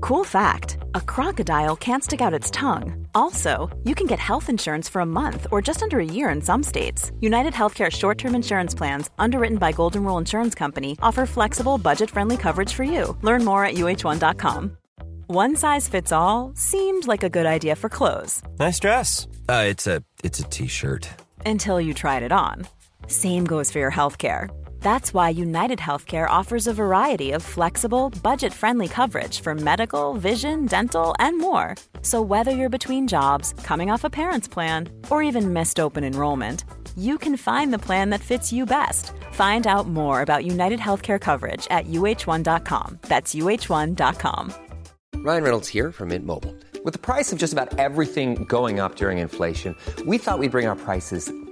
Cool fact a crocodile can't stick out its tongue. Also, you can get health insurance for a month or just under a year in some states. United Healthcare short term insurance plans, underwritten by Golden Rule Insurance Company, offer flexible, budget friendly coverage for you. Learn more at uh1.com. One size fits all seemed like a good idea for clothes Nice dress. Uh, it's a it's a t-shirt. until you tried it on. Same goes for your healthcare. That's why United Healthcare offers a variety of flexible, budget friendly coverage for medical, vision, dental, and more. So, whether you're between jobs, coming off a parent's plan, or even missed open enrollment, you can find the plan that fits you best. Find out more about United Healthcare coverage at uh1.com. That's uh1.com. Ryan Reynolds here from Mint Mobile. With the price of just about everything going up during inflation, we thought we'd bring our prices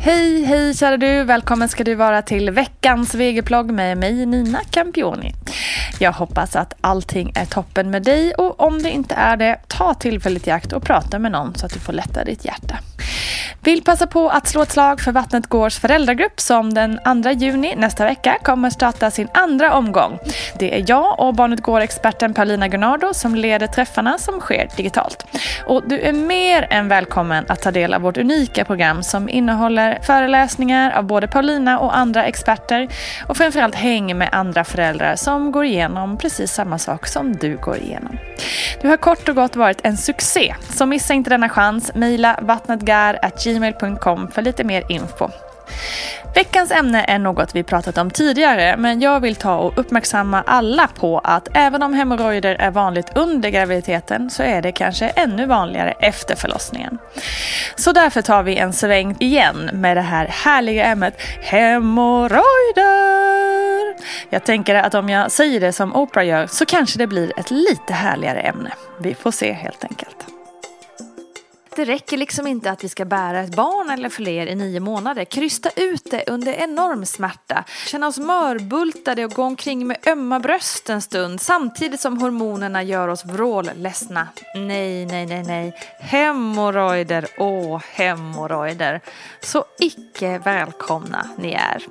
Hej, hej kära du! Välkommen ska du vara till veckans VG-plogg med mig Nina Campioni. Jag hoppas att allting är toppen med dig och om det inte är det, ta tillfället i akt och prata med någon så att du får lätta ditt hjärta. Vill passa på att slå ett slag för Vattnet Gårds föräldragrupp som den 2 juni nästa vecka kommer starta sin andra omgång. Det är jag och Barnet Går-experten Paulina Gunnardo som leder träffarna som sker digitalt. Och du är mer än välkommen att ta del av vårt unika program som innehåller föreläsningar av både Paulina och andra experter och framförallt häng med andra föräldrar som går igenom precis samma sak som du går igenom. Du har kort och gott varit en succé, så missa inte denna chans. Mejla vattnetgar.gmail.com för lite mer info. Veckans ämne är något vi pratat om tidigare men jag vill ta och uppmärksamma alla på att även om hemorrojder är vanligt under graviditeten så är det kanske ännu vanligare efter förlossningen. Så därför tar vi en sväng igen med det här härliga ämnet hemorrojder. Jag tänker att om jag säger det som Oprah gör så kanske det blir ett lite härligare ämne. Vi får se helt enkelt. Det räcker liksom inte att vi ska bära ett barn eller fler i nio månader. Krysta ut det under enorm smärta. Känna oss mörbultade och gå omkring med ömma bröst en stund samtidigt som hormonerna gör oss vrålledsna. Nej, nej, nej, nej. Hemorrojder, åh, hemorrojder. Så icke välkomna ni är.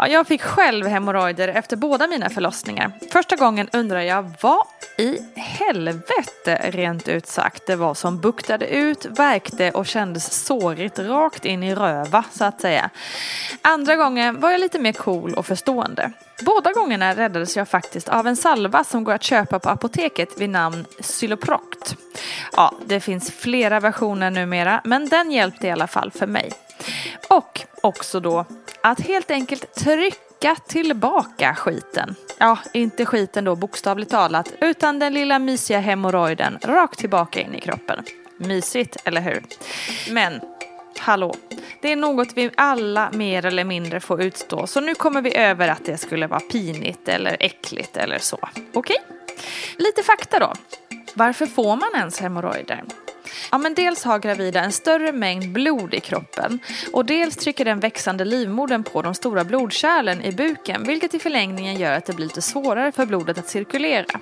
Ja, jag fick själv hemorrojder efter båda mina förlossningar. Första gången undrar jag vad i helvete rent ut sagt det var som buktade ut, verkte och kändes sårigt rakt in i röva så att säga. Andra gången var jag lite mer cool och förstående. Båda gångerna räddades jag faktiskt av en salva som går att köpa på apoteket vid namn Xyloproct. Ja, det finns flera versioner numera men den hjälpte i alla fall för mig. Och också då att helt enkelt trycka tillbaka skiten. Ja, inte skiten då bokstavligt talat, utan den lilla mysiga hemorrojden rakt tillbaka in i kroppen. Mysigt, eller hur? Men, hallå, det är något vi alla mer eller mindre får utstå, så nu kommer vi över att det skulle vara pinigt eller äckligt eller så. Okej? Lite fakta då. Varför får man ens hemorrojder? Ja, men dels har gravida en större mängd blod i kroppen och dels trycker den växande livmodern på de stora blodkärlen i buken vilket i förlängningen gör att det blir lite svårare för blodet att cirkulera.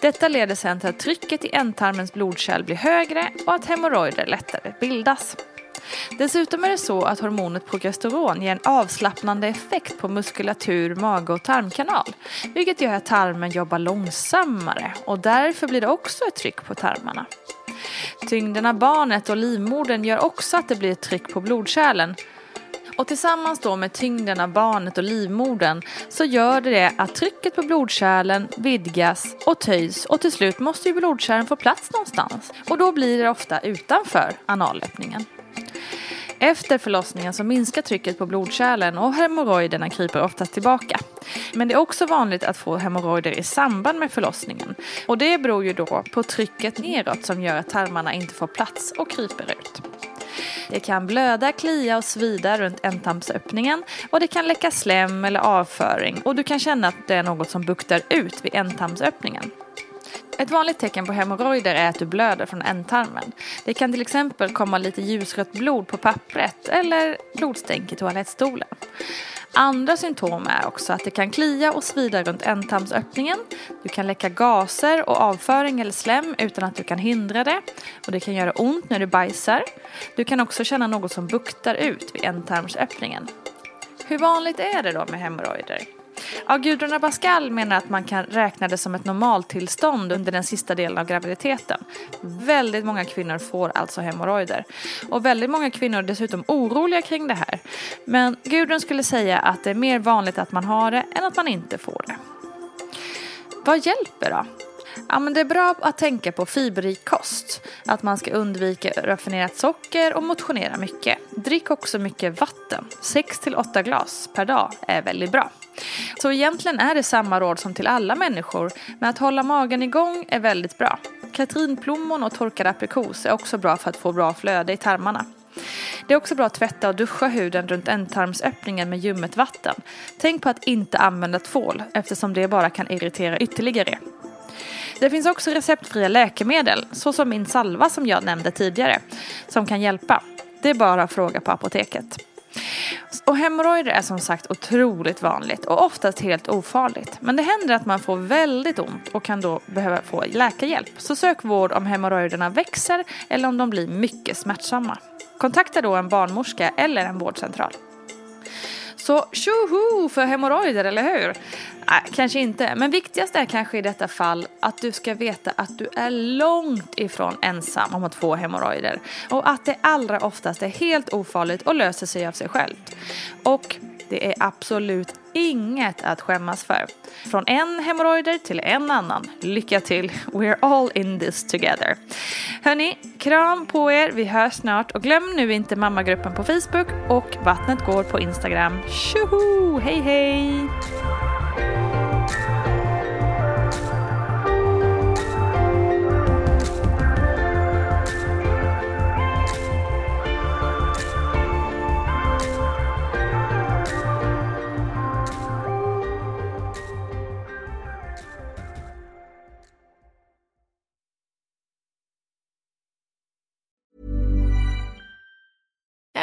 Detta leder sedan till att trycket i ändtarmens blodkärl blir högre och att hemorrojder lättare bildas. Dessutom är det så att hormonet progesteron ger en avslappnande effekt på muskulatur, mage och tarmkanal. Vilket gör att tarmen jobbar långsammare och därför blir det också ett tryck på tarmarna. Tyngden av barnet och livmodern gör också att det blir ett tryck på blodkärlen. Och tillsammans då med tyngden av barnet och livmodern så gör det det att trycket på blodkärlen vidgas och töjs och till slut måste ju blodkärlen få plats någonstans. Och då blir det ofta utanför analöppningen. Efter förlossningen så minskar trycket på blodkärlen och hemorrojderna kryper oftast tillbaka. Men det är också vanligt att få hemorrojder i samband med förlossningen. Och det beror ju då på trycket neråt som gör att tarmarna inte får plats och kryper ut. Det kan blöda, klia och svida runt ändtarmsöppningen och det kan läcka slem eller avföring och du kan känna att det är något som buktar ut vid ändtarmsöppningen. Ett vanligt tecken på hemorrojder är att du blöder från ändtarmen. Det kan till exempel komma lite ljusrött blod på pappret eller blodstänk i toalettstolen. Andra symptom är också att det kan klia och svida runt ändtarmsöppningen. Du kan läcka gaser och avföring eller slem utan att du kan hindra det. Och det kan göra ont när du bajsar. Du kan också känna något som buktar ut vid ändtarmsöppningen. Hur vanligt är det då med hemorrojder? Ja, Gudrun Abascal menar att man kan räkna det som ett normaltillstånd under den sista delen av graviditeten. Väldigt många kvinnor får alltså hemorrojder. Och väldigt många kvinnor är dessutom oroliga kring det här. Men Gudrun skulle säga att det är mer vanligt att man har det än att man inte får det. Vad hjälper då? Ja, men det är bra att tänka på fiberrik kost. Att man ska undvika raffinerat socker och motionera mycket. Drick också mycket vatten. 6-8 glas per dag är väldigt bra. Så egentligen är det samma råd som till alla människor, men att hålla magen igång är väldigt bra. Katrinplommon och torkad aprikos är också bra för att få bra flöde i tarmarna. Det är också bra att tvätta och duscha huden runt ändtarmsöppningen med ljummet vatten. Tänk på att inte använda tvål eftersom det bara kan irritera ytterligare. Det finns också receptfria läkemedel, såsom min salva som jag nämnde tidigare, som kan hjälpa. Det är bara att fråga på apoteket. Och hemorrojder är som sagt otroligt vanligt och oftast helt ofarligt. Men det händer att man får väldigt ont och kan då behöva få läkarhjälp. Så sök vård om hemorrojderna växer eller om de blir mycket smärtsamma. Kontakta då en barnmorska eller en vårdcentral. Så tjoho för hemorrojder, eller hur? Nej, kanske inte. Men viktigast är kanske i detta fall att du ska veta att du är långt ifrån ensam om att få hemorrojder. Och att det allra oftast är helt ofarligt och löser sig av sig självt. Och det är absolut inget att skämmas för. Från en hemorrojder till en annan. Lycka till! We're all in this together. Hörni, kram på er. Vi hörs snart. Och glöm nu inte mammagruppen på Facebook och Vattnet går på Instagram. Tjoho! Hej hej!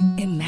Imagine